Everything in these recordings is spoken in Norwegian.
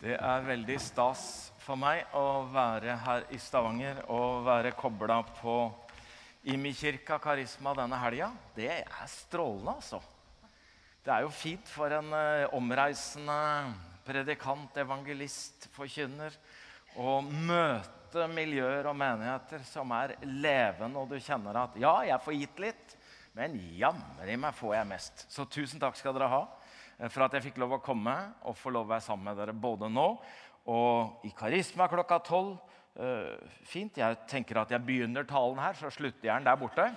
Det er veldig stas for meg å være her i Stavanger og være kobla på Imi-kirka Karisma denne helga. Det er strålende, altså. Det er jo fint for en eh, omreisende predikant, evangelist, forkynner å møte miljøer og menigheter som er levende, og du kjenner at ja, jeg får gitt litt, men jammen meg får jeg mest. Så tusen takk skal dere ha for at jeg fikk lov å komme og få lov å være sammen med dere både nå og i Karisma klokka tolv. Uh, fint. Jeg tenker at jeg begynner talen her, så slutter jeg den der borte.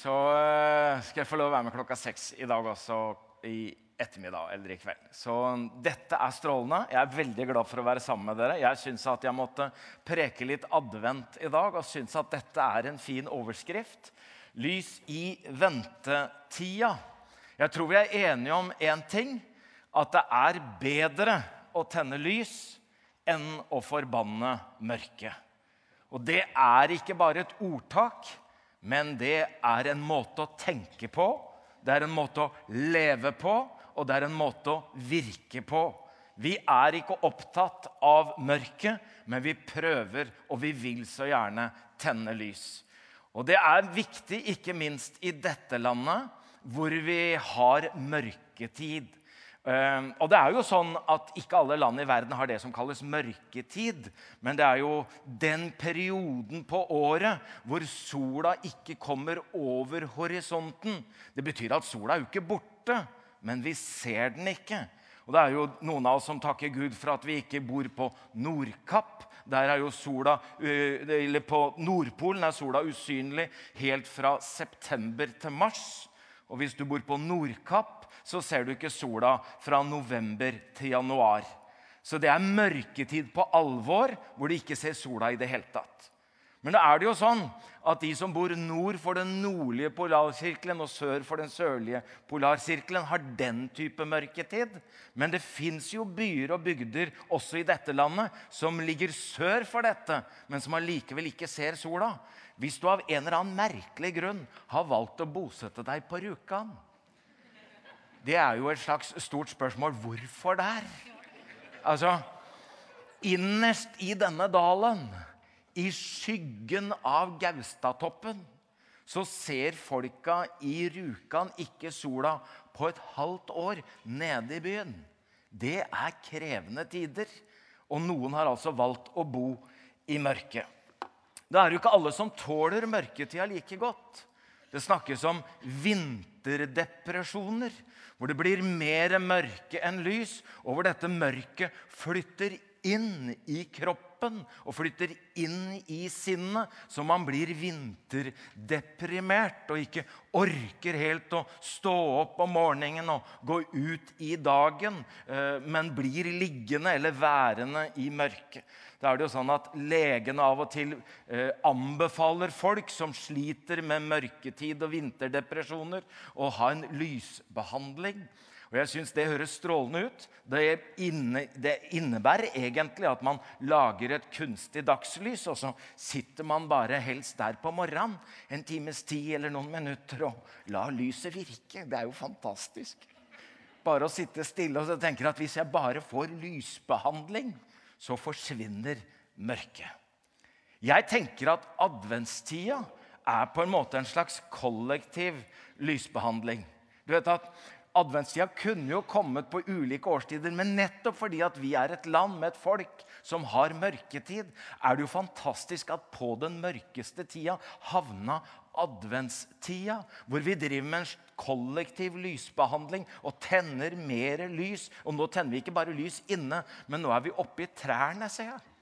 Så uh, skal jeg få lov å være med klokka seks i dag også i ettermiddag eller i kveld. Så dette er strålende. Jeg er veldig glad for å være sammen med dere. Jeg syns at jeg måtte preke litt advent i dag, og syns at dette er en fin overskrift. Lys i ventetida. Jeg tror vi er enige om én ting. At det er bedre å tenne lys enn å forbanne mørket. Og det er ikke bare et ordtak, men det er en måte å tenke på. Det er en måte å leve på, og det er en måte å virke på. Vi er ikke opptatt av mørket, men vi prøver, og vi vil så gjerne tenne lys. Og det er viktig, ikke minst i dette landet, hvor vi har mørketid. Uh, og det er jo sånn at Ikke alle land i verden har det som kalles mørketid. Men det er jo den perioden på året hvor sola ikke kommer over horisonten. Det betyr at sola er jo ikke borte, men vi ser den ikke. Og det er jo noen av oss som takker Gud for at vi ikke bor på Nordkapp. Der er jo sola, eller På Nordpolen er sola usynlig helt fra september til mars. Og hvis du bor på Nordkapp, så ser du ikke sola fra november til januar. Så det er mørketid på alvor, hvor du ikke ser sola i det hele tatt. Men da er det jo sånn at de som bor nord for den nordlige polarsirkelen og sør for den sørlige polarsirkelen, har den type mørketid. Men det fins jo byer og bygder også i dette landet som ligger sør for dette, men som allikevel ikke ser sola. Hvis du av en eller annen merkelig grunn har valgt å bosette deg på Rjukan, det er jo et slags stort spørsmål. Hvorfor der? Altså, Innerst i denne dalen, i skyggen av Gaustatoppen, så ser folka i Rjukan ikke sola på et halvt år nede i byen. Det er krevende tider. Og noen har altså valgt å bo i mørket. Det er jo ikke alle som tåler mørketida like godt. Det snakkes om vinterdepresjoner hvor det blir mer mørke enn lys, og hvor dette mørket flytter inn i kroppen og flytter inn i sinnet, så man blir vinterdeprimert og ikke orker helt å stå opp om morgenen og gå ut i dagen, eh, men blir liggende eller værende i mørket. Da er det jo sånn at Legene av og til eh, anbefaler folk som sliter med mørketid og vinterdepresjoner, å ha en lysbehandling. Og jeg synes Det høres strålende ut. Det, inne, det, innebærer egentlig at man lager et kunstig dagslys, og så sitter man bare helst der på morgenen en times tid eller noen minutter og lar lyset virke. Det er jo fantastisk. Bare å sitte stille og tenke at hvis jeg bare får lysbehandling, så forsvinner mørket. Jeg tenker at adventstida er på en måte en slags kollektiv lysbehandling. Du vet at Adventstida kunne jo kommet på ulike årstider, men nettopp fordi at vi er et land med et folk som har mørketid, er det jo fantastisk at på den mørkeste tida havna adventstida, hvor vi driver med en kollektiv lysbehandling og tenner mer lys. Og nå tenner vi ikke bare lys inne, men nå er vi oppe i trærne, ser jeg.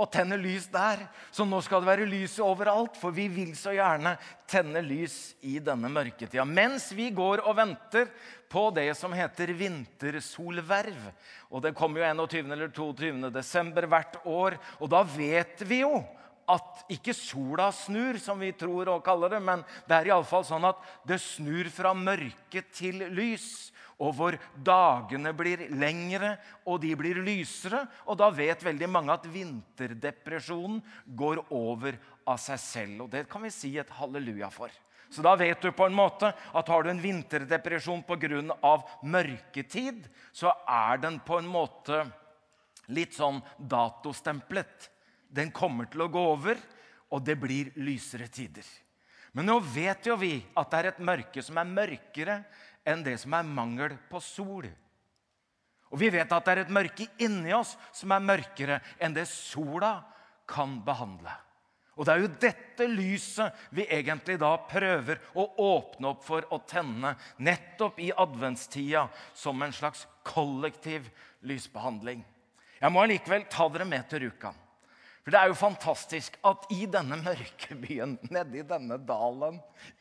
Og tenner lys der. Så nå skal det være lys overalt, for vi vil så gjerne tenne lys i denne mørketida. Mens vi går og venter på det som heter vintersolverv. Og det kommer jo 21. eller 22. desember hvert år. Og da vet vi jo at ikke sola snur, som vi tror og kaller det, men det er iallfall sånn at det snur fra mørke til lys. Og hvor dagene blir lengre, og de blir lysere. Og da vet veldig mange at vinterdepresjonen går over av seg selv. Og det kan vi si et halleluja for. Så da vet du på en måte at har du en vinterdepresjon pga. mørketid, så er den på en måte litt sånn datostemplet. Den kommer til å gå over, og det blir lysere tider. Men nå vet jo vi at det er et mørke som er mørkere enn det som er mangel på sol. Og vi vet at det er et mørke inni oss som er mørkere enn det sola kan behandle. Og det er jo dette lyset vi egentlig da prøver å åpne opp for å tenne nettopp i adventstida som en slags kollektiv lysbehandling. Jeg må allikevel ta dere med til Rjukan. For det er jo fantastisk at i denne mørke byen, nedi denne dalen,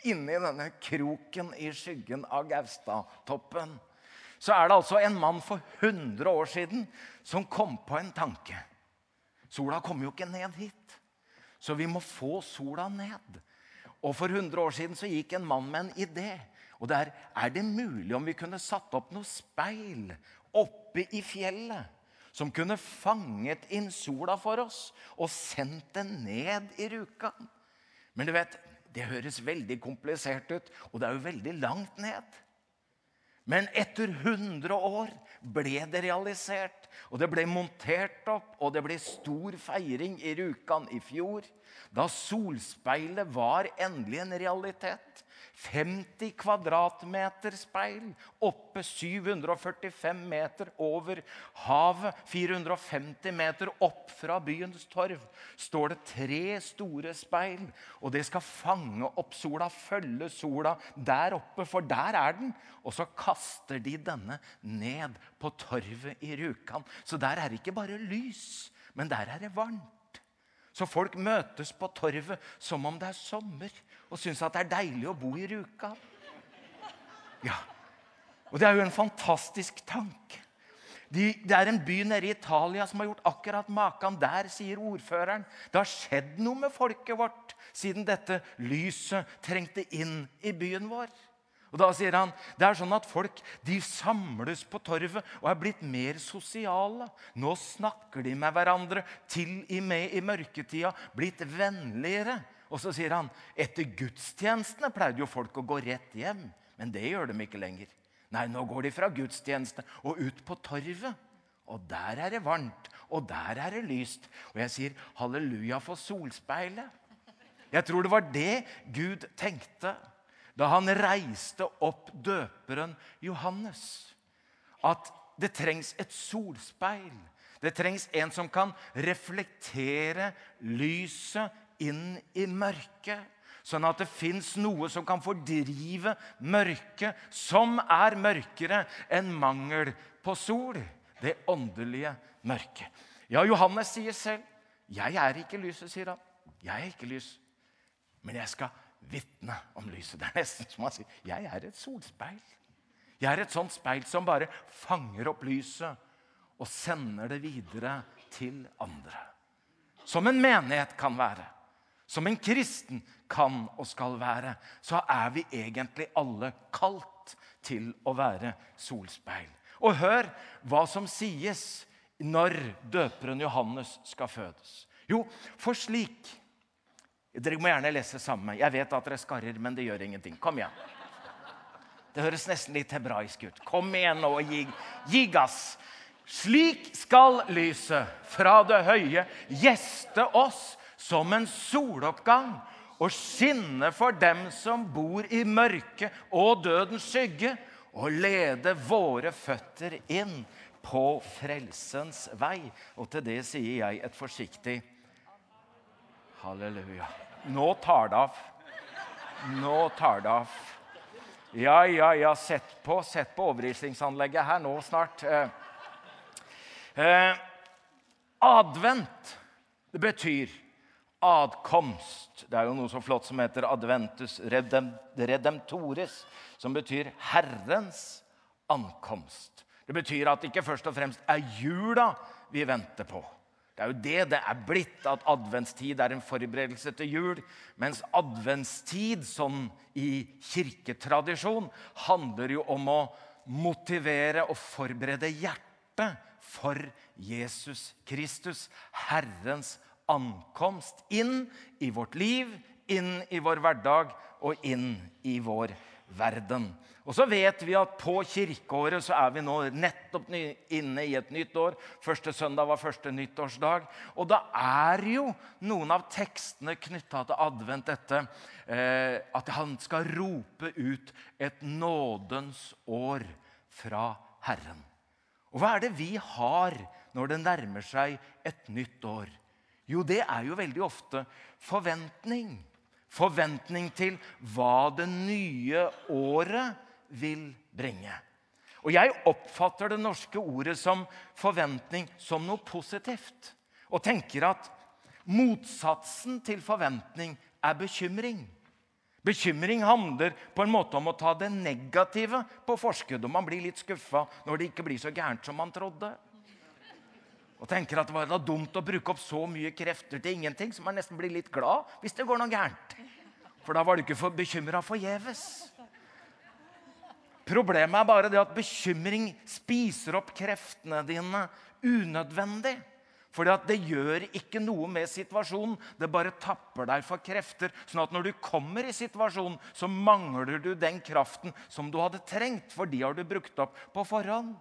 inni denne kroken i skyggen av Gaustatoppen, så er det altså en mann for 100 år siden som kom på en tanke. Sola kommer jo ikke ned hit, så vi må få sola ned. Og For 100 år siden så gikk en mann med en idé. Og der er det mulig om vi kunne satt opp noe speil oppe i fjellet som kunne fanget inn sola for oss og sendt den ned i Rjukan. Men du vet, det høres veldig komplisert ut, og det er jo veldig langt ned. Men etter 100 år ble det realisert, og det ble montert opp, og det ble stor feiring i Rjukan i fjor, da solspeilet var endelig en realitet. 50 kvadratmeter speil oppe 745 meter over havet. 450 meter opp fra byens torv står det tre store speil. Og det skal fange opp sola, følge sola der oppe, for der er den. Og så kaster de denne ned på torvet i Rjukan. Så der er det ikke bare lys, men der er det varmt. Så folk møtes på torvet som om det er sommer, og syns at det er deilig å bo i Rjukan. Ja. Og det er jo en fantastisk tanke. De, det er en by nede i Italia som har gjort akkurat makan der, sier ordføreren. Det har skjedd noe med folket vårt siden dette lyset trengte inn i byen vår. Og da sier han det er sånn at folk de samles på torvet og er blitt mer sosiale. Nå snakker de med hverandre, til og med i mørketida, blitt vennligere. Og så sier han etter gudstjenestene pleide jo folk å gå rett hjem. Men det gjør de ikke lenger. Nei, nå går de fra gudstjeneste og ut på torvet. Og der er det varmt, og der er det lyst. Og jeg sier halleluja for solspeilet. Jeg tror det var det Gud tenkte da han reiste opp døperen Johannes. At det trengs et solspeil. Det trengs en som kan reflektere lyset inn i mørket. Sånn at det fins noe som kan fordrive mørket, som er mørkere enn mangel på sol. Det åndelige mørket. Ja, Johannes sier selv 'Jeg er ikke lyset', sier han. 'Jeg er ikke lys, men jeg skal vitne om lyset. Det er nesten som å si jeg er et solspeil. Jeg er et sånt speil som bare fanger opp lyset og sender det videre til andre. Som en menighet kan være, som en kristen kan og skal være, så er vi egentlig alle kalt til å være solspeil. Og hør hva som sies når døperen Johannes skal fødes. Jo, for slik dere må gjerne lese sammen. Jeg vet at dere skarrer, men det gjør ingenting. Kom igjen. Det høres nesten litt hebraisk ut. Kom igjen nå og gi, gi gass. Slik skal lyset fra det høye gjeste oss som en soloppgang og skinne for dem som bor i mørket og dødens skygge, og lede våre føtter inn på frelsens vei. Og til det sier jeg et forsiktig Halleluja. Nå tar det av. Nå tar det av. Ja, ja, ja, sett på, sett på overrisingsanlegget her nå snart. Eh, eh, advent, det betyr adkomst. Det er jo noe så flott som heter adventus redem, redemptoris, som betyr Herrens ankomst. Det betyr at det ikke først og fremst er jula vi venter på. Det er jo det det er blitt, at adventstid er en forberedelse til jul. Mens adventstid, sånn i kirketradisjon, handler jo om å motivere og forberede hjertet for Jesus Kristus, Herrens ankomst inn i vårt liv, inn i vår hverdag og inn i vår verden. Og så vet vi at på kirkeåret så er vi nå nettopp inne i et nytt år. Første søndag var første nyttårsdag. Og da er jo noen av tekstene knytta til advent dette eh, at han skal rope ut et nådens år fra Herren. Og hva er det vi har når det nærmer seg et nytt år? Jo, det er jo veldig ofte forventning. Forventning til hva det nye året vil bringe. Og jeg oppfatter det norske ordet som forventning som noe positivt. Og tenker at motsatsen til forventning er bekymring. Bekymring handler på en måte om å ta det negative på forskudd. Og man blir litt skuffa når det ikke blir så gærent som man trodde. Og tenker at det var da dumt å bruke opp så mye krefter til ingenting, så man nesten blir litt glad hvis det går noe gærent. For da var du ikke for bekymra forgjeves. Problemet er bare det at bekymring spiser opp kreftene dine unødvendig. Fordi det gjør ikke noe med situasjonen. Det bare tapper deg for krefter. Sånn at når du kommer i situasjonen, så mangler du den kraften som du hadde trengt. For de har du brukt opp på forhånd.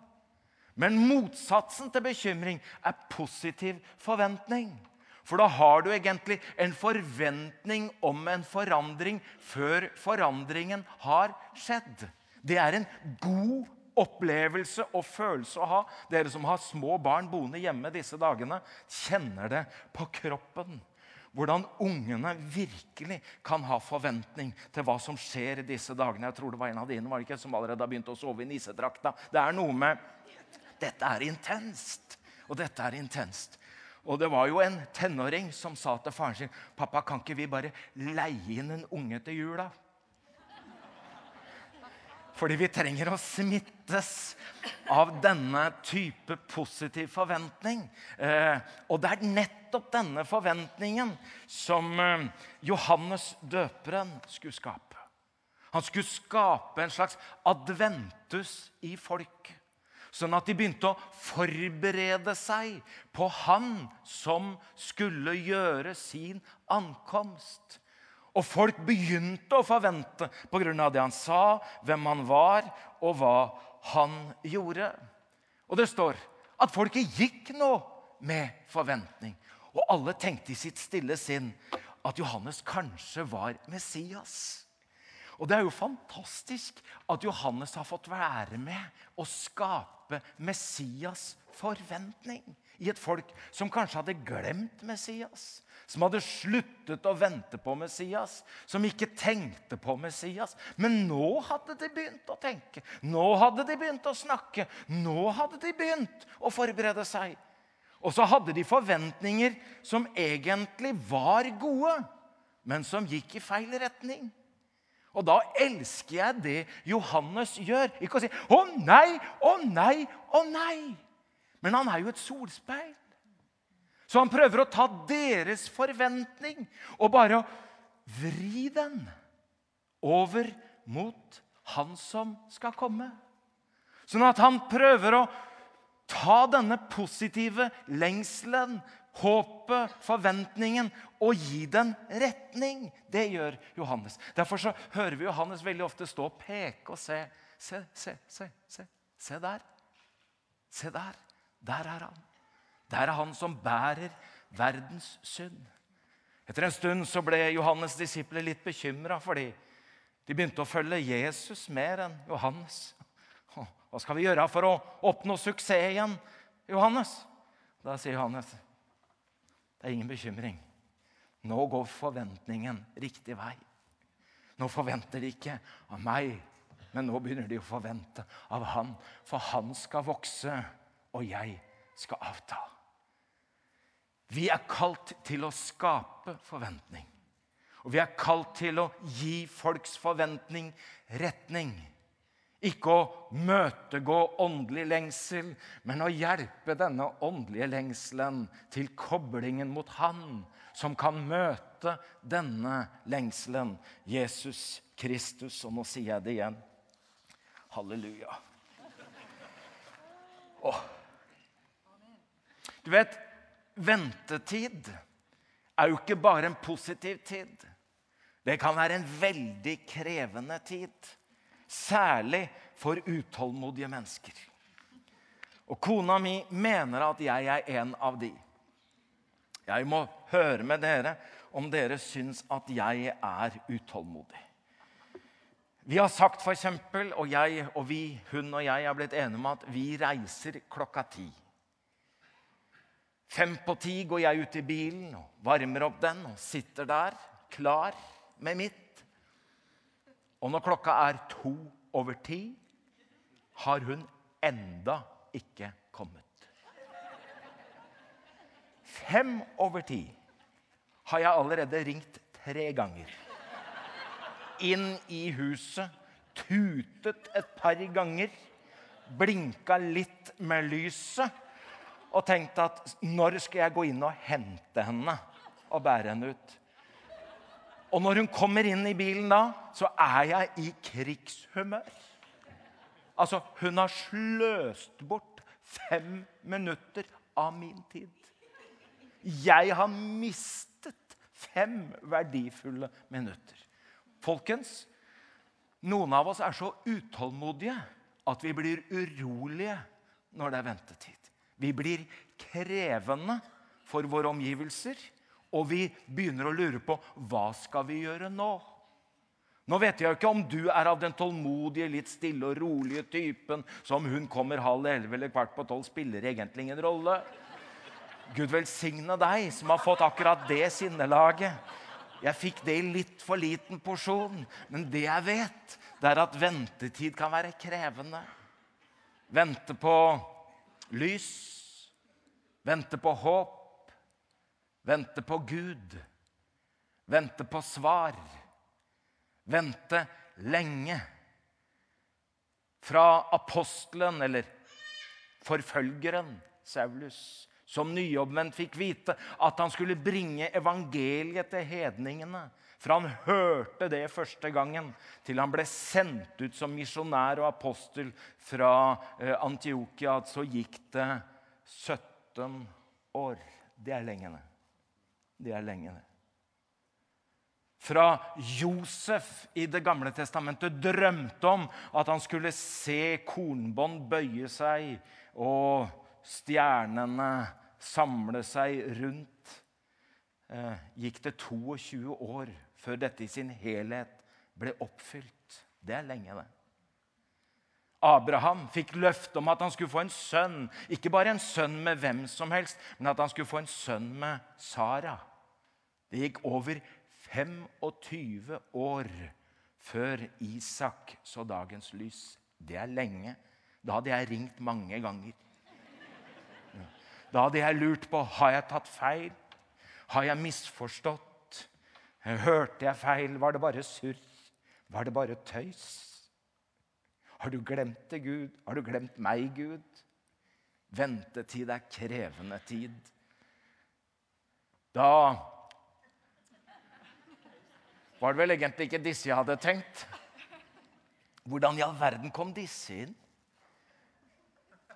Men motsatsen til bekymring er positiv forventning. For da har du egentlig en forventning om en forandring før forandringen har skjedd. Det er en god opplevelse og følelse å ha. Dere som har små barn boende hjemme disse dagene, kjenner det på kroppen. Hvordan ungene virkelig kan ha forventning til hva som skjer disse dagene. Jeg tror det var en av dine var det ikke, som allerede har begynt å sove i nissedrakta. Det er noe med Dette er intenst. Og dette er intenst. Og det var jo en tenåring som sa til faren sin pappa, kan ikke vi bare leie inn en unge til jula? Fordi vi trenger å smittes av denne type positiv forventning. Eh, og det er nettopp denne forventningen som eh, Johannes døperen skulle skape. Han skulle skape en slags adventus i folk. Sånn at de begynte å forberede seg på han som skulle gjøre sin ankomst. Og folk begynte å forvente pga. det han sa, hvem han var, og hva han gjorde. Og det står at folket gikk nå med forventning. Og alle tenkte i sitt stille sinn at Johannes kanskje var Messias. Og det er jo fantastisk at Johannes har fått være med og skape Messias forventning i et folk som kanskje hadde glemt Messias som hadde sluttet å vente på Messias, som ikke tenkte på Messias. Men nå hadde de begynt å tenke, nå hadde de begynt å snakke, nå hadde de begynt å forberede seg. Og så hadde de forventninger som egentlig var gode, men som gikk i feil retning. Og da elsker jeg det Johannes gjør. Ikke å si 'Å nei, å nei, å nei'. Men han er jo et solspeil. Så han prøver å ta deres forventning og bare vri den over mot han som skal komme. Sånn at han prøver å ta denne positive lengselen, håpet, forventningen og gi den retning. Det gjør Johannes. Derfor så hører vi Johannes veldig ofte stå og peke og se. Se, se, se, se. Se der. Se der. Der er han. Der er han som bærer verdens synd. Etter en stund så ble Johannes' disipler litt bekymra fordi de begynte å følge Jesus mer enn Johannes. Hva skal vi gjøre for å oppnå suksess igjen, Johannes? Da sier Johannes det er ingen bekymring. Nå går forventningen riktig vei. Nå forventer de ikke av meg, men nå begynner de å forvente av han. For han skal vokse, og jeg skal avta. Vi er kalt til å skape forventning. Og vi er kalt til å gi folks forventning retning. Ikke å møtegå åndelig lengsel, men å hjelpe denne åndelige lengselen til koblingen mot Han som kan møte denne lengselen, Jesus Kristus. Og nå sier jeg det igjen. Halleluja. Åh. Du vet, ventetid er jo ikke bare en positiv tid. Det kan være en veldig krevende tid. Særlig for utålmodige mennesker. Og kona mi mener at jeg er en av de. Jeg må høre med dere om dere syns at jeg er utålmodig. Vi har sagt eksempel, og jeg og vi, hun og jeg, har blitt enige om at vi reiser klokka ti. Fem på ti går jeg ut i bilen og varmer opp den og sitter der klar med mitt. Og når klokka er to over ti, har hun enda ikke kommet. Fem over ti har jeg allerede ringt tre ganger. Inn i huset, tutet et par ganger, blinka litt med lyset og tenkte at når skal jeg gå inn og hente henne og bære henne ut? Og når hun kommer inn i bilen da, så er jeg i krigshumør. Altså, hun har sløst bort fem minutter av min tid. Jeg har mistet fem verdifulle minutter. Folkens, noen av oss er så utålmodige at vi blir urolige når det er ventetid. Vi blir krevende for våre omgivelser, og vi begynner å lure på hva skal vi gjøre nå. Nå vet jeg jo ikke om du er av den tålmodige, litt stille og rolige typen som hun kommer halv elleve eller kvart på tolv, spiller egentlig ingen rolle. Gud velsigne deg som har fått akkurat det sinnelaget. Jeg fikk det i litt for liten porsjon, men det jeg vet, det er at ventetid kan være krevende. Vente på lys, vente på håp, vente på Gud, vente på svar, vente lenge. Fra apostelen, eller forfølgeren Saulus, som nyomvendt fikk vite at han skulle bringe evangeliet til hedningene. Fra han hørte det første gangen, til han ble sendt ut som misjonær og apostel fra eh, Antiokia, så gikk det 17 år. Det er lenge, det. Det er lenge, det. Fra Josef i Det gamle testamentet drømte om at han skulle se kornbånd bøye seg og stjernene samle seg rundt, eh, gikk det 22 år før dette i sin helhet ble oppfylt. Det er lenge, det. Abraham fikk løfte om at han skulle få en sønn. Ikke bare en sønn med hvem som helst, men at han skulle få en sønn med Sara. Det gikk over 25 år før Isak så dagens lys. Det er lenge. Da hadde jeg ringt mange ganger. Da hadde jeg lurt på har jeg tatt feil. Har jeg misforstått? Hørte jeg feil? Var det bare surr? Var det bare tøys? Har du glemt det, Gud? Har du glemt meg, Gud? Ventetid er krevende tid. Da var det vel egentlig ikke disse jeg hadde tenkt. Hvordan i all verden kom disse inn?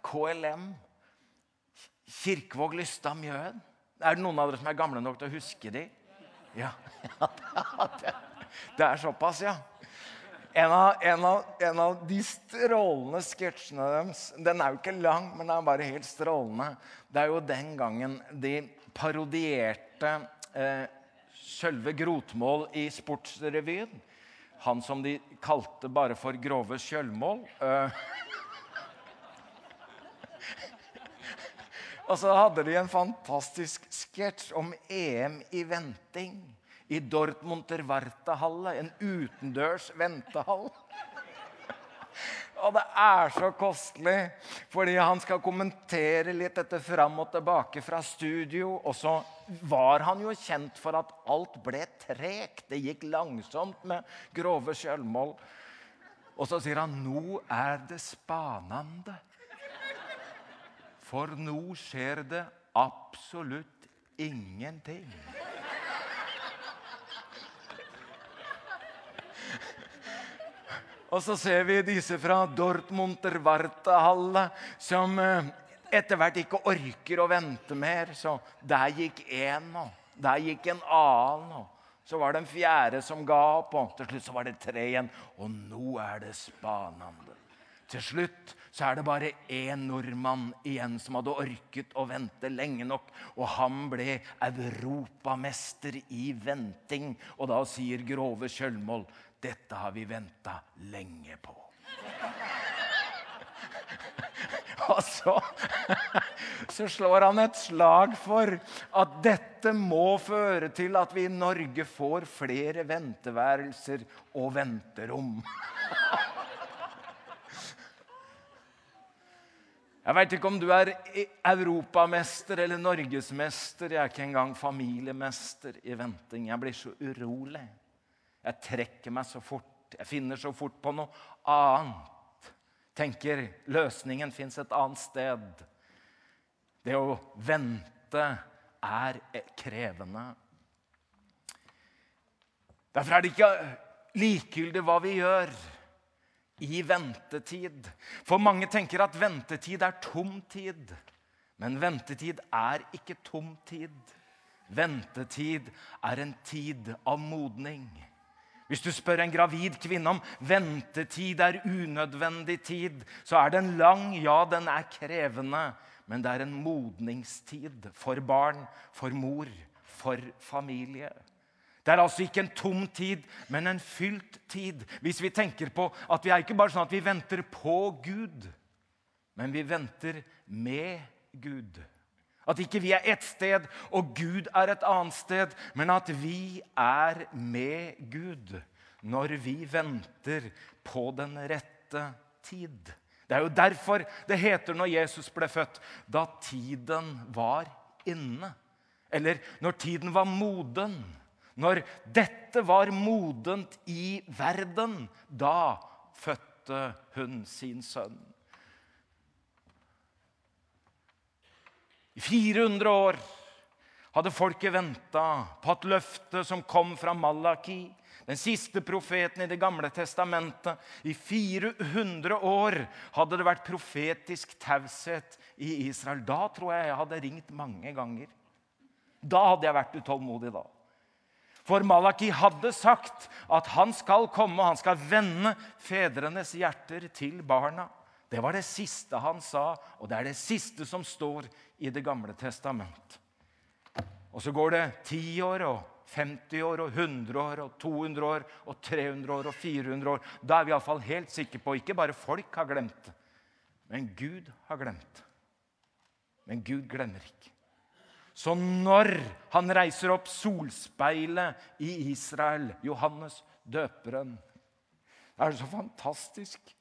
KLM. Kirkevåg, Lystad, Mjøen. Er det noen av dere som er gamle nok til å huske de? Ja, Det er såpass, ja. En av, en, av, en av, de strålende sketsjene deres Den er jo ikke lang, men den er bare helt strålende. Det er jo den gangen de parodierte eh, Sølve Grotmål i Sportsrevyen. Han som de kalte bare for Grove Kjølmål. Eh, Og så hadde de en fantastisk sketsj om EM i venting. I Dortmunter Wartehalle, en utendørs ventehall. Og det er så kostelig, fordi han skal kommentere litt dette fram og tilbake fra studio. Og så var han jo kjent for at alt ble tregt. Det gikk langsomt med grove sjølmål. Og så sier han 'Nå er det spanende'. For nå skjer det absolutt ingenting. Og så ser vi disse fra Dortmunter Wartehalle som eh, etter hvert ikke orker å vente mer. Så der gikk én, og der gikk en annen. og Så var det en fjerde som ga opp, og til slutt så var det tre igjen. Og nå er det spanende. Til slutt så er det bare én nordmann igjen som hadde orket å vente lenge nok. Og han ble europamester i venting. Og da sier Grove Kjølmoll dette har vi venta lenge på. Og så, så, slår han et slag for at dette må føre til at vi i Norge får flere venteværelser og venterom. Jeg veit ikke om du er europamester eller norgesmester. Jeg er ikke engang familiemester i venting. Jeg blir så urolig. Jeg trekker meg så fort. Jeg finner så fort på noe annet tenker løsningen fins et annet sted. Det å vente er krevende. Derfor er det ikke likegyldig hva vi gjør i ventetid. For mange tenker at ventetid er tom tid. Men ventetid er ikke tom tid. Ventetid er en tid av modning. Hvis du spør en gravid kvinne om ventetid er unødvendig tid, så er den lang, ja, den er krevende. Men det er en modningstid for barn, for mor, for familie. Det er altså ikke en tom tid, men en fylt tid. Hvis vi tenker på at vi er ikke bare sånn at vi venter på Gud, men vi venter med Gud. At ikke vi er ett sted og Gud er et annet sted, men at vi er med Gud når vi venter på den rette tid. Det er jo derfor det heter når Jesus ble født, da tiden var inne. Eller når tiden var moden. Når dette var modent i verden, da fødte hun sin sønn. I 400 år hadde folket venta på at løftet som kom fra Malaki, den siste profeten i Det gamle testamentet I 400 år hadde det vært profetisk taushet i Israel. Da tror jeg jeg hadde ringt mange ganger. Da hadde jeg vært utålmodig. da. For Malaki hadde sagt at han skal komme og han skal vende fedrenes hjerter til barna. Det var det siste han sa, og det er det siste som står i Det gamle testament. Og så går det 10 år og 50 år og 100 år og 200 år og 300 år og 400 år. Da er vi iallfall helt sikre på ikke bare folk har glemt men Gud har glemt. Men Gud glemmer ikke. Så når han reiser opp solspeilet i Israel, Johannes døperen, er det så fantastisk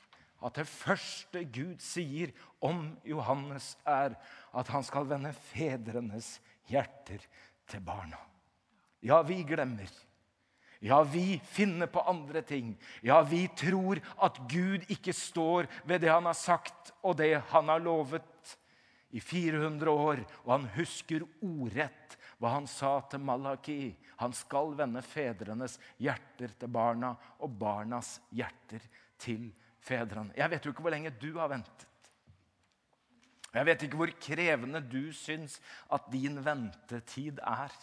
at det første Gud sier om Johannes, er at han skal vende fedrenes hjerter til barna. Ja, vi glemmer. Ja, vi finner på andre ting. Ja, vi tror at Gud ikke står ved det han har sagt og det han har lovet i 400 år. Og han husker ordrett hva han sa til Malaki. Han skal vende fedrenes hjerter til barna og barnas hjerter til barna fedrene. Jeg vet jo ikke hvor lenge du har ventet. Jeg vet ikke hvor krevende du syns at din ventetid er.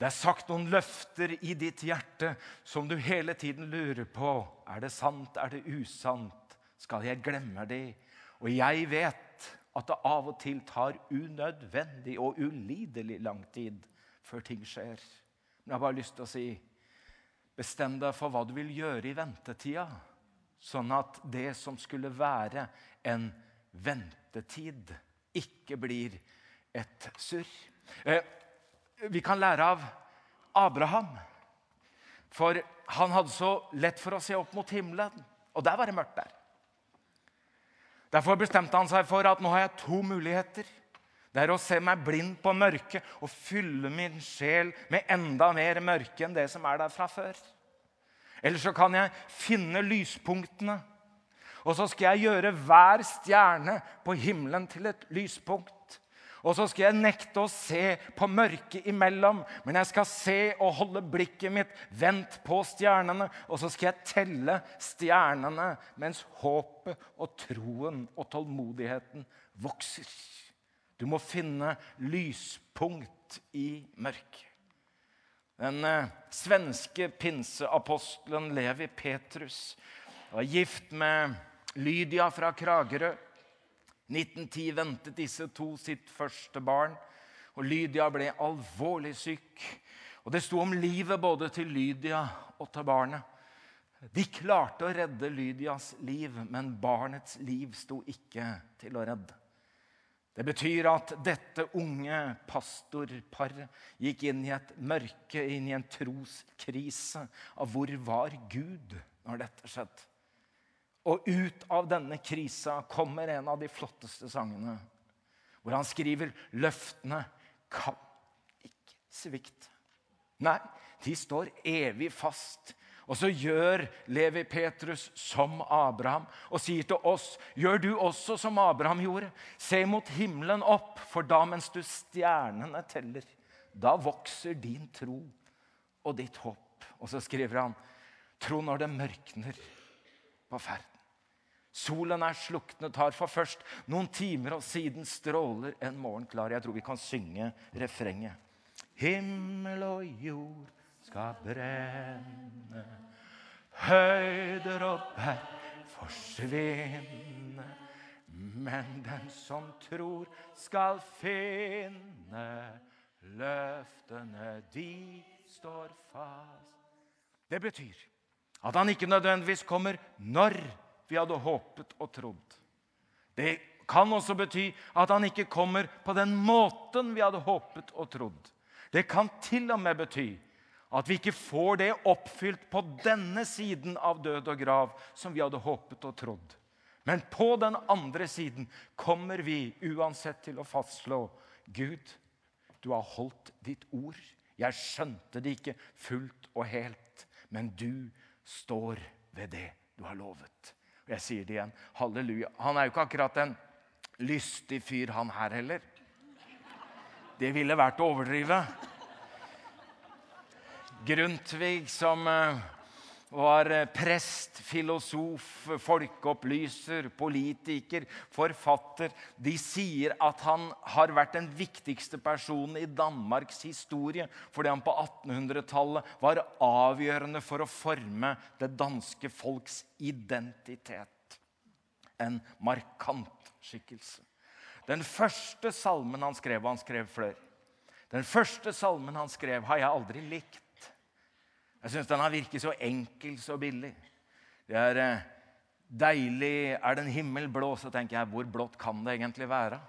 Det er sagt noen løfter i ditt hjerte som du hele tiden lurer på. Er det sant? Er det usant? Skal jeg glemme det? Og jeg vet at det av og til tar unødvendig og ulidelig lang tid før ting skjer. Men jeg har bare lyst til å si bestem deg for hva du vil gjøre i ventetida. Sånn at det som skulle være en ventetid, ikke blir et surr. Eh, vi kan lære av Abraham. For han hadde så lett for å se opp mot himmelen, og der var det mørkt der. Derfor bestemte han seg for at nå har jeg to muligheter. Det er å se meg blind på mørket og fylle min sjel med enda mer mørke enn det som er der fra før. Eller så kan jeg finne lyspunktene. Og så skal jeg gjøre hver stjerne på himmelen til et lyspunkt. Og så skal jeg nekte å se på mørket imellom, men jeg skal se og holde blikket mitt vendt på stjernene. Og så skal jeg telle stjernene mens håpet og troen og tålmodigheten vokser. Du må finne lyspunkt i mørket. Den eh, svenske pinseapostelen Levi Petrus var gift med Lydia fra Kragerø. 1910 ventet disse to sitt første barn, og Lydia ble alvorlig syk. Og Det sto om livet både til Lydia og til barnet. De klarte å redde Lydias liv, men barnets liv sto ikke til å redde. Det betyr at dette unge pastorparet gikk inn i et mørke, inn i en troskrise av hvor var Gud når dette skjedde. Og ut av denne krisa kommer en av de flotteste sangene, hvor han skriver løftene kan ikke svikte. Nei, de står evig fast og så gjør Levi Petrus som Abraham og sier til oss, gjør du også som Abraham gjorde. Se mot himmelen opp, for da mens du stjernene teller, da vokser din tro og ditt håp. Og så skriver han, tro når det mørkner på ferden. Solen er sluknet, har for først noen timer, og siden stråler en morgen klar. Jeg tror vi kan synge refrenget. Himmel og jord skal brenne. Høyder og berg forsvinne. Men den som tror, skal finne. Løftene, de står fast. Det betyr at han ikke nødvendigvis kommer når vi hadde håpet og trodd. Det kan også bety at han ikke kommer på den måten vi hadde håpet og trodd. Det kan til og med bety at vi ikke får det oppfylt på denne siden av død og grav som vi hadde håpet og trodd. Men på den andre siden kommer vi uansett til å fastslå Gud, du har holdt ditt ord. Jeg skjønte det ikke fullt og helt, men du står ved det du har lovet. Og jeg sier det igjen. Halleluja. Han er jo ikke akkurat en lystig fyr, han her heller. Det ville vært å overdrive. Grundtvig, som eh, var eh, prest, filosof, folkeopplyser, politiker, forfatter. De sier at han har vært den viktigste personen i Danmarks historie fordi han på 1800-tallet var avgjørende for å forme det danske folks identitet. En markant skikkelse. Den første salmen han skrev, og han skrev flere, den første salmen han skrev, har jeg aldri likt. Jeg syns den har virket så enkel, så billig. Det er eh, deilig Er det en himmel blå, så tenker jeg hvor blått kan det egentlig være?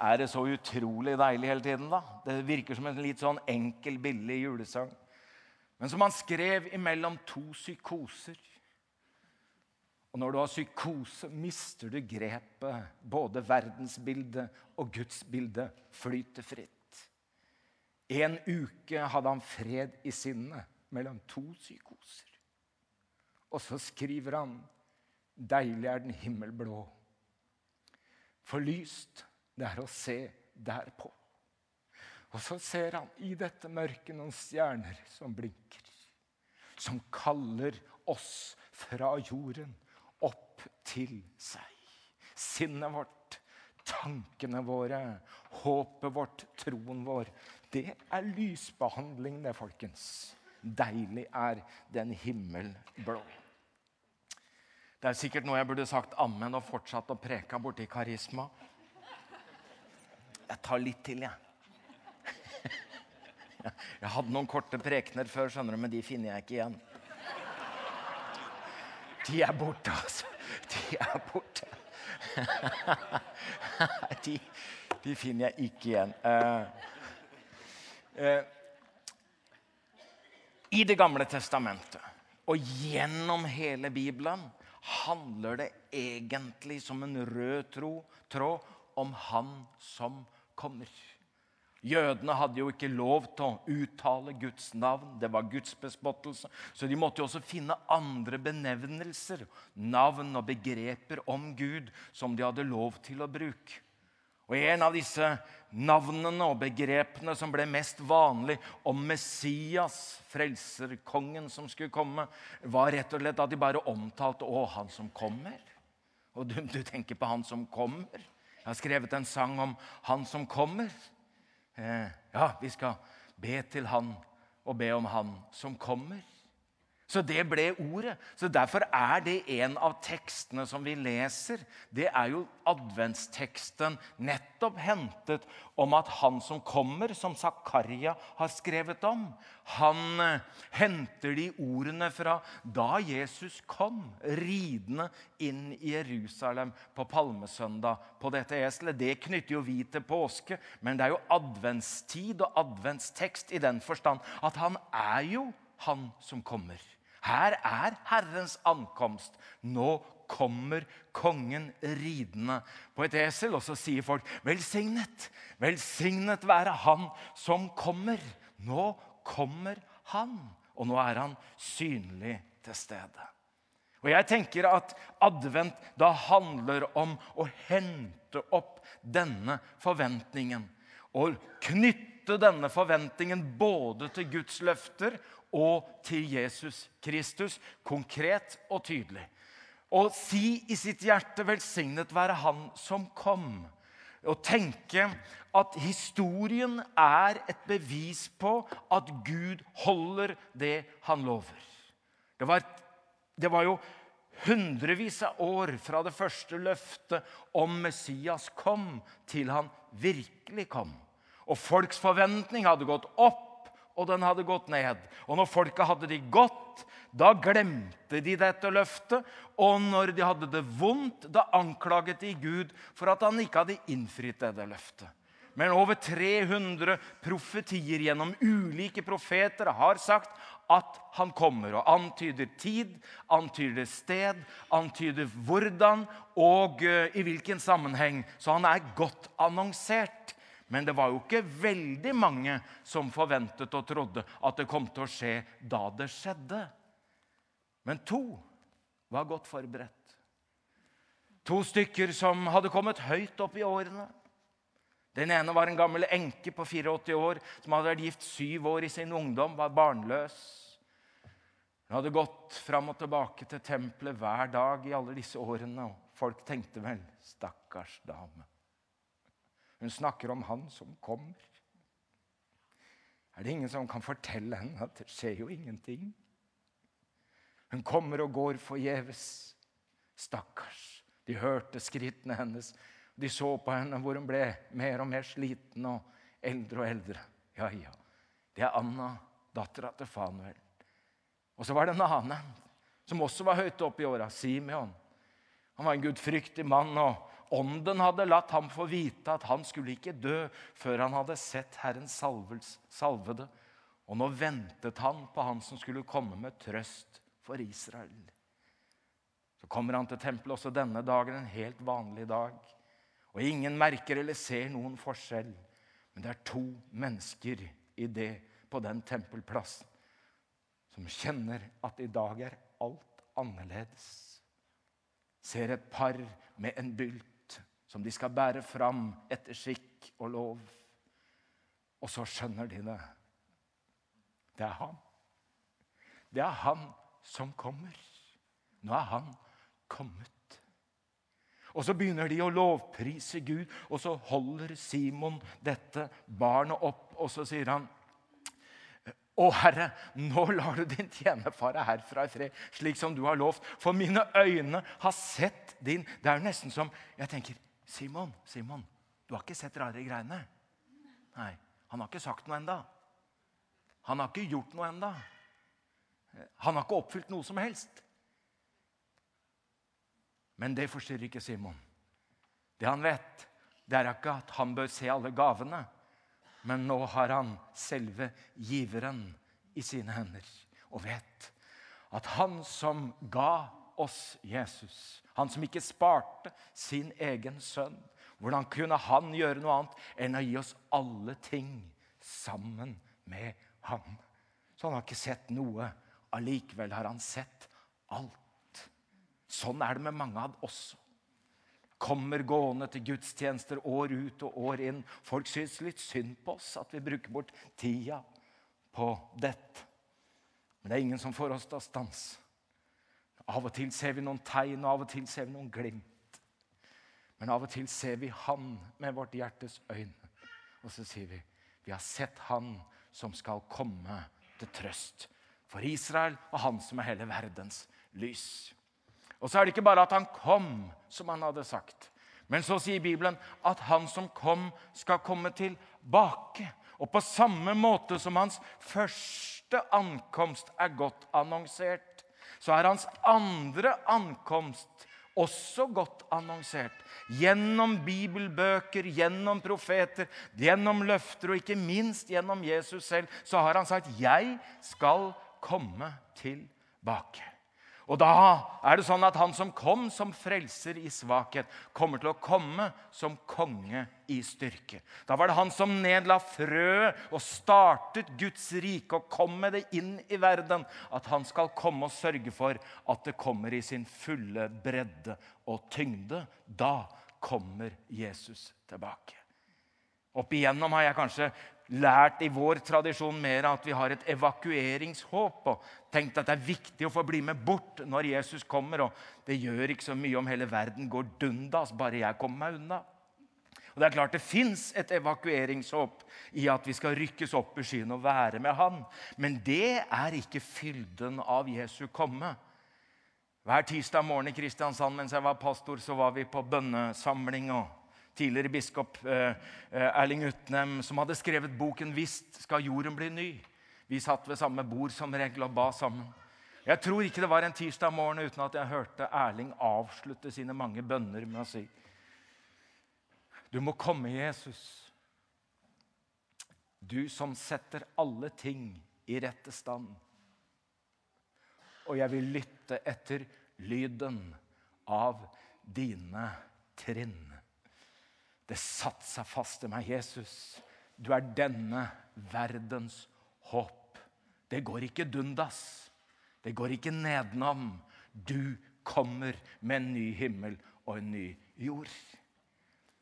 Er det så utrolig deilig hele tiden, da? Det virker som en litt sånn enkel, billig julesang. Men som han skrev imellom to psykoser. Og når du har psykose, mister du grepet. Både verdensbildet og gudsbildet flyter fritt. En uke hadde han fred i sinnet mellom to psykoser. Og så skriver han 'Deilig er den himmelblå'. For lyst det er å se derpå. Og så ser han i dette mørket noen stjerner som blinker. Som kaller oss fra jorden opp til seg. Sinnet vårt, tankene våre, håpet vårt, troen vår. Det er lysbehandling, det, folkens. Deilig er den himmel blå. Det er sikkert noe jeg burde sagt ammen og fortsatt å preke borti karisma. Jeg tar litt til, jeg. Jeg hadde noen korte prekener før, skjønner du, men de finner jeg ikke igjen. De er borte, altså. De er borte. De, de finner jeg ikke igjen. I Det gamle testamentet og gjennom hele Bibelen handler det egentlig som en rød tro, tråd om Han som kommer. Jødene hadde jo ikke lov til å uttale Guds navn. Det var Guds bespottelse. Så de måtte jo også finne andre benevnelser, navn og begreper om Gud som de hadde lov til å bruke. Og En av disse navnene og begrepene som ble mest vanlig om Messias, frelserkongen som skulle komme, var rett og slett at de bare omtalte 'Å, han som kommer'. Og du, du tenker på 'Han som kommer'. Jeg har skrevet en sang om 'Han som kommer'. Eh, ja, vi skal be til Han og be om Han som kommer. Så det ble ordet. Så Derfor er det en av tekstene som vi leser. Det er jo adventsteksten nettopp hentet om at han som kommer, som Zakaria har skrevet om, han eh, henter de ordene fra da Jesus kom ridende inn i Jerusalem på palmesøndag på dette eselet. Det knytter jo vi til påske, men det er jo adventstid og adventstekst i den forstand at han er jo han som kommer. Her er Herrens ankomst. Nå kommer kongen ridende på et esel. Og så sier folk, 'Velsignet, velsignet være han som kommer'. Nå kommer han, og nå er han synlig til stede. Og Jeg tenker at advent da handler om å hente opp denne forventningen. Og knytte denne forventningen både til Guds løfter og til Jesus Kristus, konkret og tydelig. Og si i sitt hjerte 'velsignet være Han som kom'. Og tenke at historien er et bevis på at Gud holder det han lover. Det var, det var jo hundrevis av år fra det første løftet om Messias kom, til han virkelig kom. Og folks forventning hadde gått opp og den hadde gått ned. Og når folket hadde det godt, da glemte de dette løftet. Og når de hadde det vondt, da anklaget de Gud for at han ikke hadde innfridd dette løftet. Men over 300 profetier gjennom ulike profeter har sagt at han kommer, og antyder tid, antyder sted, antyder hvordan og eh, i hvilken sammenheng. Så han er godt annonsert. Men det var jo ikke veldig mange som forventet og trodde at det kom til å skje da det skjedde. Men to var godt forberedt. To stykker som hadde kommet høyt opp i årene. Den ene var en gammel enke på 84 år som hadde vært gift syv år i sin ungdom, var barnløs. Hun hadde gått fram og tilbake til tempelet hver dag i alle disse årene. Og folk tenkte vel 'stakkars dame'. Hun snakker om han som kommer. Er det ingen som kan fortelle henne at det skjer jo ingenting? Hun kommer og går forgjeves. Stakkars. De hørte skrittene hennes. De så på henne hvor hun ble mer og mer sliten og eldre og eldre. Ja, ja. Det er Anna, dattera til Fanuel. Og så var det en annen som også var høyt oppe i åra. Simeon. Han var en gudfryktig mann. og Ånden hadde latt ham få vite at han skulle ikke dø før han hadde sett Herrens salvede. Og nå ventet han på han som skulle komme med trøst for Israel. Så kommer han til tempelet også denne dagen, en helt vanlig dag. Og ingen merker eller ser noen forskjell. Men det er to mennesker i det på den tempelplassen som kjenner at i dag er alt annerledes. Ser et par med en bylt som de skal bære fram etter skikk og lov. Og så skjønner de det. Det er han. Det er han som kommer. Nå er han kommet. Og så begynner de å lovprise Gud, og så holder Simon dette barnet opp, og så sier han å, Herre, nå lar du din tjener fare herfra i fred, slik som du har lovt. For mine øyne har sett din Det er nesten som Jeg tenker, Simon, Simon, du har ikke sett rare greiene? Nei, han har ikke sagt noe enda. Han har ikke gjort noe enda. Han har ikke oppfylt noe som helst. Men det forstyrrer ikke Simon. Det han vet, det er ikke at han bør se alle gavene, men nå har han selve giveren i sine hender og vet at han som ga oss Jesus. Han som ikke sparte sin egen sønn. Hvordan kunne han gjøre noe annet enn å gi oss alle ting sammen med ham? Så han har ikke sett noe. Allikevel har han sett alt. Sånn er det med mange av oss. Kommer gående til gudstjenester år ut og år inn. Folk syns litt synd på oss at vi bruker bort tida på dette. Men det er ingen som får oss til å stanse. Av og til ser vi noen tegn, og av og til ser vi noen glimt. Men av og til ser vi Han med vårt hjertes øyne, og så sier vi vi har sett Han som skal komme til trøst for Israel og han som er hele verdens lys. Og så er det ikke bare at han kom, som han hadde sagt. Men så sier Bibelen at han som kom, skal komme tilbake. Og på samme måte som hans første ankomst er godt annonsert, så er hans andre ankomst også godt annonsert. Gjennom bibelbøker, gjennom profeter, gjennom løfter og ikke minst gjennom Jesus selv, så har han sagt 'Jeg skal komme tilbake'. Og da er det sånn at han som kom som frelser i svakhet, kommer til å komme som konge i styrke. Da var det han som nedla frø og startet Guds rike og kom med det inn i verden. At han skal komme og sørge for at det kommer i sin fulle bredde og tyngde. Da kommer Jesus tilbake. Opp igjennom har jeg kanskje lært i vår tradisjon mer at vi har et evakueringshåp. og tenkt at det er viktig å få bli med bort når Jesus kommer. og Det gjør ikke så mye om hele verden går dundas, bare jeg kommer meg unna. Og Det er klart det fins et evakueringshåp i at vi skal rykkes opp i skyen og være med Han. Men det er ikke fylden av Jesu komme. Hver tirsdag morgen i Kristiansand mens jeg var pastor, så var vi på bønnesamling. og tidligere biskop eh, eh, Erling Utnem, som hadde skrevet boken 'Visst skal jorden bli ny'. Vi satt ved samme bord som regel og ba sammen. Jeg tror ikke det var en tirsdag morgen uten at jeg hørte Erling avslutte sine mange bønner med å si Du må komme, Jesus. Du som setter alle ting i rette stand. Og jeg vil lytte etter lyden av dine trinn. Det satte seg fast i meg. Jesus, du er denne verdens håp. Det går ikke dundas. Det går ikke nedenom. Du kommer med en ny himmel og en ny jord.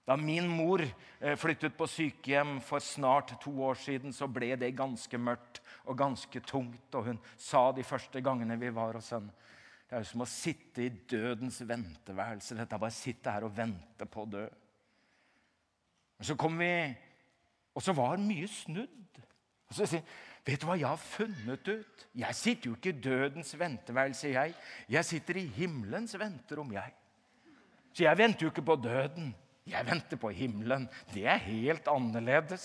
Da min mor eh, flyttet på sykehjem for snart to år siden, så ble det ganske mørkt og ganske tungt. Og hun sa de første gangene vi var hos henne Det er jo som å sitte i dødens venteværelse. Dette er bare å sitte her og vente på å dø. Men så kom vi Og så var mye snudd. Og så sier Vet du hva jeg har funnet ut? Jeg sitter jo ikke i dødens venteværelse, jeg. Jeg sitter i himmelens venterom, jeg. Så jeg venter jo ikke på døden. Jeg venter på himmelen. Det er helt annerledes.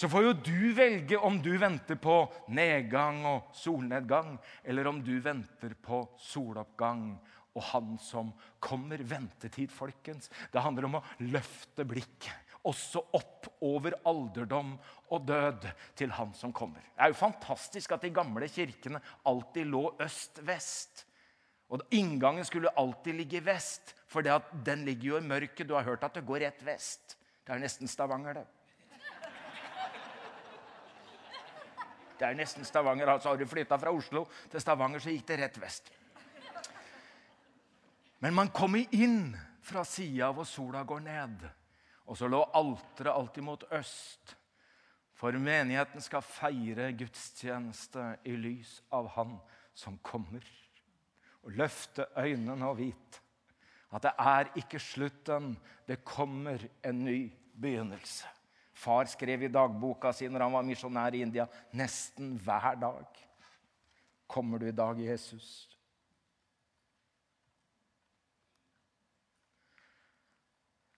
Så får jo du velge om du venter på nedgang og solnedgang, eller om du venter på soloppgang og Han som kommer. Ventetid, folkens. Det handler om å løfte blikket også opp over alderdom og død til Han som kommer. Det er jo fantastisk at de gamle kirkene alltid lå øst-vest. Og Inngangen skulle alltid ligge vest, for den ligger jo i mørket. Du har hørt at det går rett vest. Det er nesten Stavanger, det. Det er nesten Stavanger. altså Har du flytta fra Oslo til Stavanger, så gikk det rett vest. Men man kommer inn fra sida hvor sola går ned. Og så lå alteret alltid mot øst. For menigheten skal feire gudstjeneste i lys av Han som kommer. Og løfte øynene og vite at det er ikke slutten, det kommer en ny begynnelse. Far skrev i dagboka si når han var misjonær i India, nesten hver dag. Kommer du i dag, Jesus?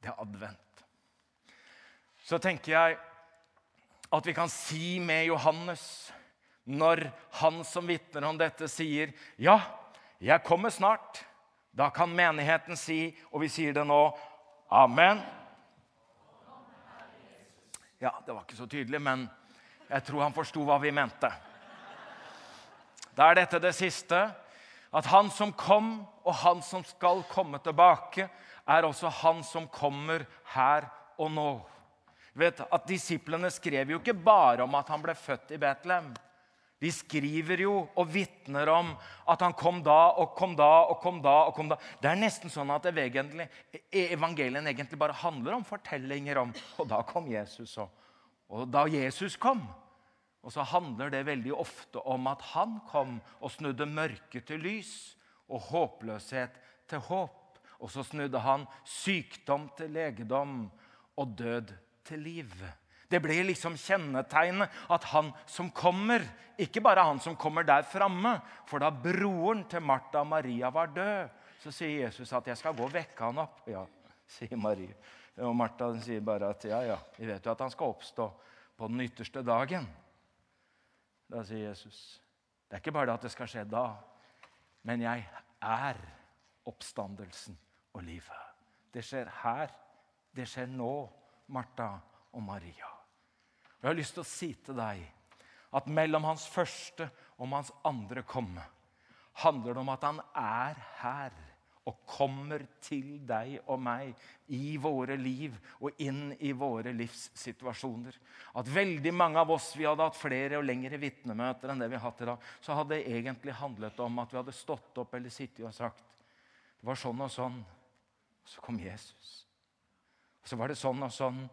Det er advent så tenker jeg at vi kan si med Johannes, når han som vitner om dette, sier 'Ja, jeg kommer snart', da kan menigheten si, og vi sier det nå, 'Amen'. Ja, det var ikke så tydelig, men jeg tror han forsto hva vi mente. Da er dette det siste. At han som kom, og han som skal komme tilbake, er også han som kommer her og nå vet at Disiplene skrev jo ikke bare om at han ble født i Betlehem. De skriver jo og vitner om at han kom da og kom da og kom da. og kom da. Det er nesten sånn at egentlig, evangelien egentlig bare handler om fortellinger om Og da kom Jesus, og, og da Jesus kom. Og så handler det veldig ofte om at han kom og snudde mørke til lys og håpløshet til håp. Og så snudde han sykdom til legedom og død til liv. Det blir liksom kjennetegnet at han som kommer Ikke bare han som kommer der framme, for da broren til Martha og Maria var død, så sier Jesus at 'jeg skal gå og vekke han opp'. Ja, sier Maria. Og Martha sier bare at 'ja, ja, vi vet jo at han skal oppstå på den ytterste dagen'. Da sier Jesus, 'Det er ikke bare at det skal skje da, men jeg er oppstandelsen og livet'. Det skjer her. Det skjer nå, Martha og Maria. Jeg har lyst til å si til deg at mellom hans første og hans andre komme handler det om at han er her og kommer til deg og meg i våre liv og inn i våre livssituasjoner. At veldig mange av oss vi hadde hatt flere og lengre vitnemøter enn det vi har hatt i dag, så hadde det egentlig handlet om at vi hadde stått opp eller sittet og sagt det var sånn og sånn. Og så kom Jesus. Så var det sånn og sånn.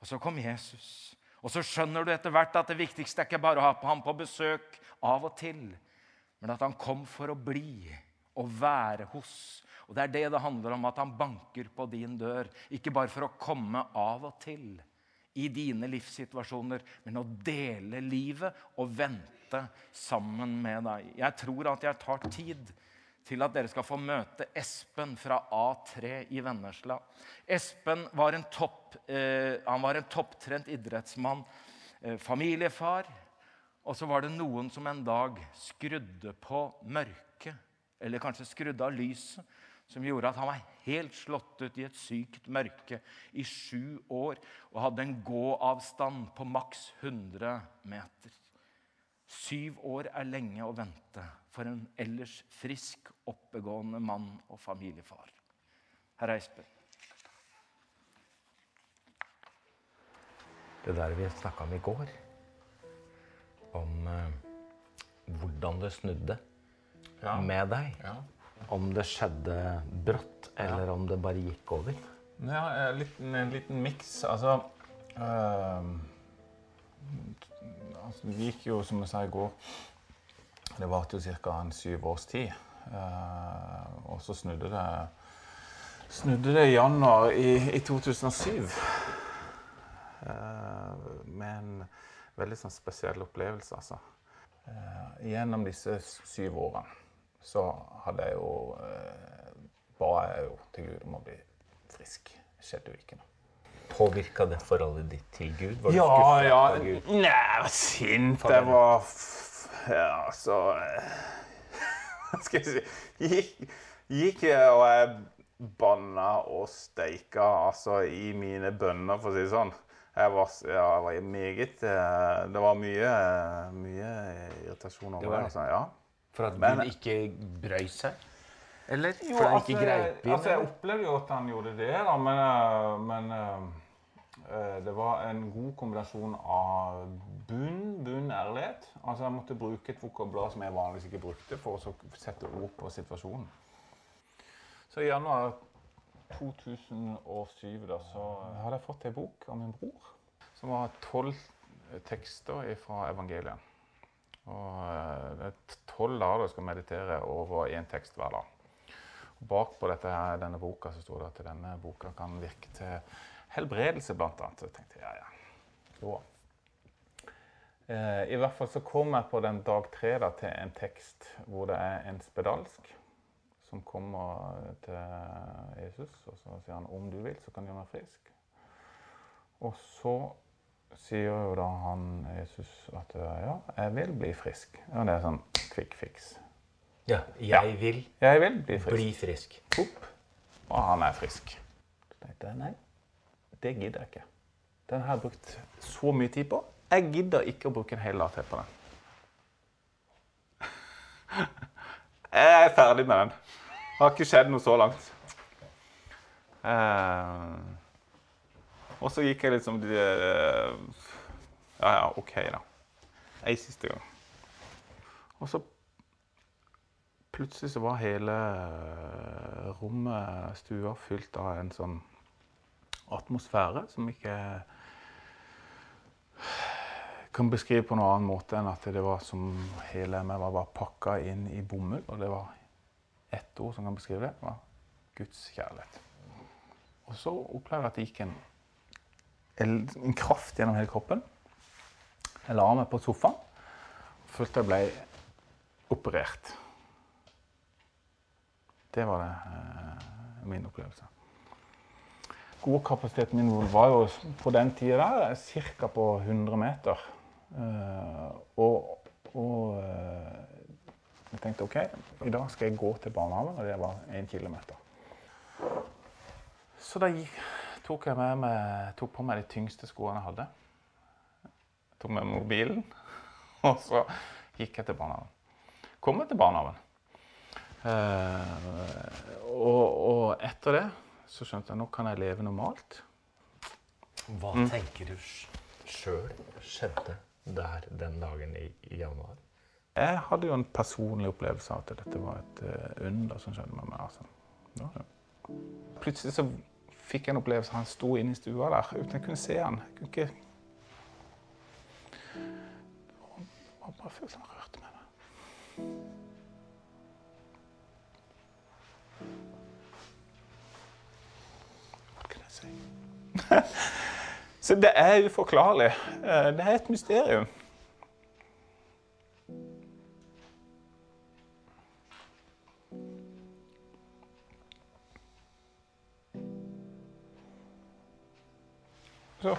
Og så kom Jesus. Og så skjønner du etter hvert at det viktigste er ikke bare å ha ham på besøk av og til, men at han kom for å bli og være hos. Og Det er det det handler om, at han banker på din dør. Ikke bare for å komme av og til i dine livssituasjoner, men å dele livet og vente sammen med deg. Jeg tror at jeg tar tid til at dere skal få møte Espen fra A3 i Vennesla. Espen var en, topp, eh, var en topptrent idrettsmann, eh, familiefar. Og så var det noen som en dag skrudde på mørket, eller kanskje skrudde av lyset, som gjorde at han var helt slått ut i et sykt mørke i sju år og hadde en gåavstand på maks 100 meter. Syv år er lenge å vente for en ellers frisk, oppegående mann og familiefar. Herr Eisberg. Det der vi snakka om i går, om eh, hvordan det snudde Ja. med deg. Ja. Om det skjedde brått, eller om det bare gikk over. Ja, en liten, en liten miks. Altså, ehm, altså Det gikk jo, som jeg sa i går Det varte jo ca. syv års tid. Uh, og så snudde det snudde det i januar i, i 2007. Uh, med en veldig sånn spesiell opplevelse, altså. Uh, gjennom disse syv årene så hadde jeg jo uh, ba jeg jo til Gud om å bli frisk. Skjedde jo ikke noe. Påvirka det forholdet ditt til Gud? Var Ja, ja. Gud? Nei, jeg var sint. Jeg var Ja, så eh, Hva skal jeg si Gikk, gikk og jeg banna og steika altså i mine bønner, for å si det sånn. Jeg var, ja, jeg var meget eh, Det var mye, mye irritasjon over Det det. Altså, ja. For at Men- Gud ikke brøy seg? Eller? Jo, For han altså, greip inn? altså, jeg opplevde jo at han gjorde det, da, men, eh, men det var en god kombinasjon av bunn, bunn ærlighet. Altså, jeg måtte bruke et vokabular som jeg vanligvis ikke brukte, for å sette ord på situasjonen. Så i januar 2007 da, så hadde jeg fått en bok av min bror, som var tolv tekster fra evangeliet. Og eh, det er tolv dager du skal meditere over én tekst hver dag. Bak på denne boka så står det at denne boka kan virke til helbredelse, blant annet. Så jeg tenkte ja, ja. Jo. Eh, I hvert fall så kom jeg på den dag tre da, til en tekst hvor det er en spedalsk som kommer til Jesus, og så sier han om du vil, så kan du gjøre meg frisk. Og så sier jo da han Jesus at ja, jeg vil bli frisk. Ja, det er sånn quick fix. Ja, jeg vil Jeg vil bli frisk. bli frisk. Opp, og han er frisk. Så tenkte jeg nei, det gidder jeg ikke. Den har jeg brukt så mye tid på. Jeg gidder ikke å bruke en hel AT på den. Jeg er ferdig med den. Det har ikke skjedd noe så langt. Eh, og så gikk jeg liksom eh, Ja, ja, OK, da. Ei siste gang. Og så plutselig så var hele eh, rommet, stua, fylt av en sånn atmosfære som ikke kan beskrive på noen annen måte enn at det var som hele meg var bare pakka inn i bomull. Og det var ett ord som kan beskrive det. det var Guds kjærlighet. Og så opplevde jeg at det gikk en en kraft gjennom hele kroppen. Jeg la meg på sofaen. Følte jeg ble operert. Det var det, eh, min opplevelse. Godkapasiteten min var jo på den tida ca. på 100 meter. Eh, og og eh, jeg tenkte OK, i dag skal jeg gå til barnehagen, og det var 1 kilometer. Så da tok jeg med meg, tok på meg de tyngste skoene jeg hadde. Tok med mobilen, og så gikk jeg til barnehagen. Kom jeg til barnehagen. Eh, og, og etter det så skjønte jeg nå kan jeg leve normalt. Hva Mm. tenker du sjøl skjedde der den dagen i, i januar? Jeg hadde jo en personlig opplevelse av at dette var et uh, under som skjedde med meg. Altså. Plutselig så fikk jeg en opplevelse. Han sto inne i stua der uten jeg kunne se han. Jeg kunne ikke var bare følte han rørte med meg. så det er uforklarlig. Eh, Det er et mysterium. Så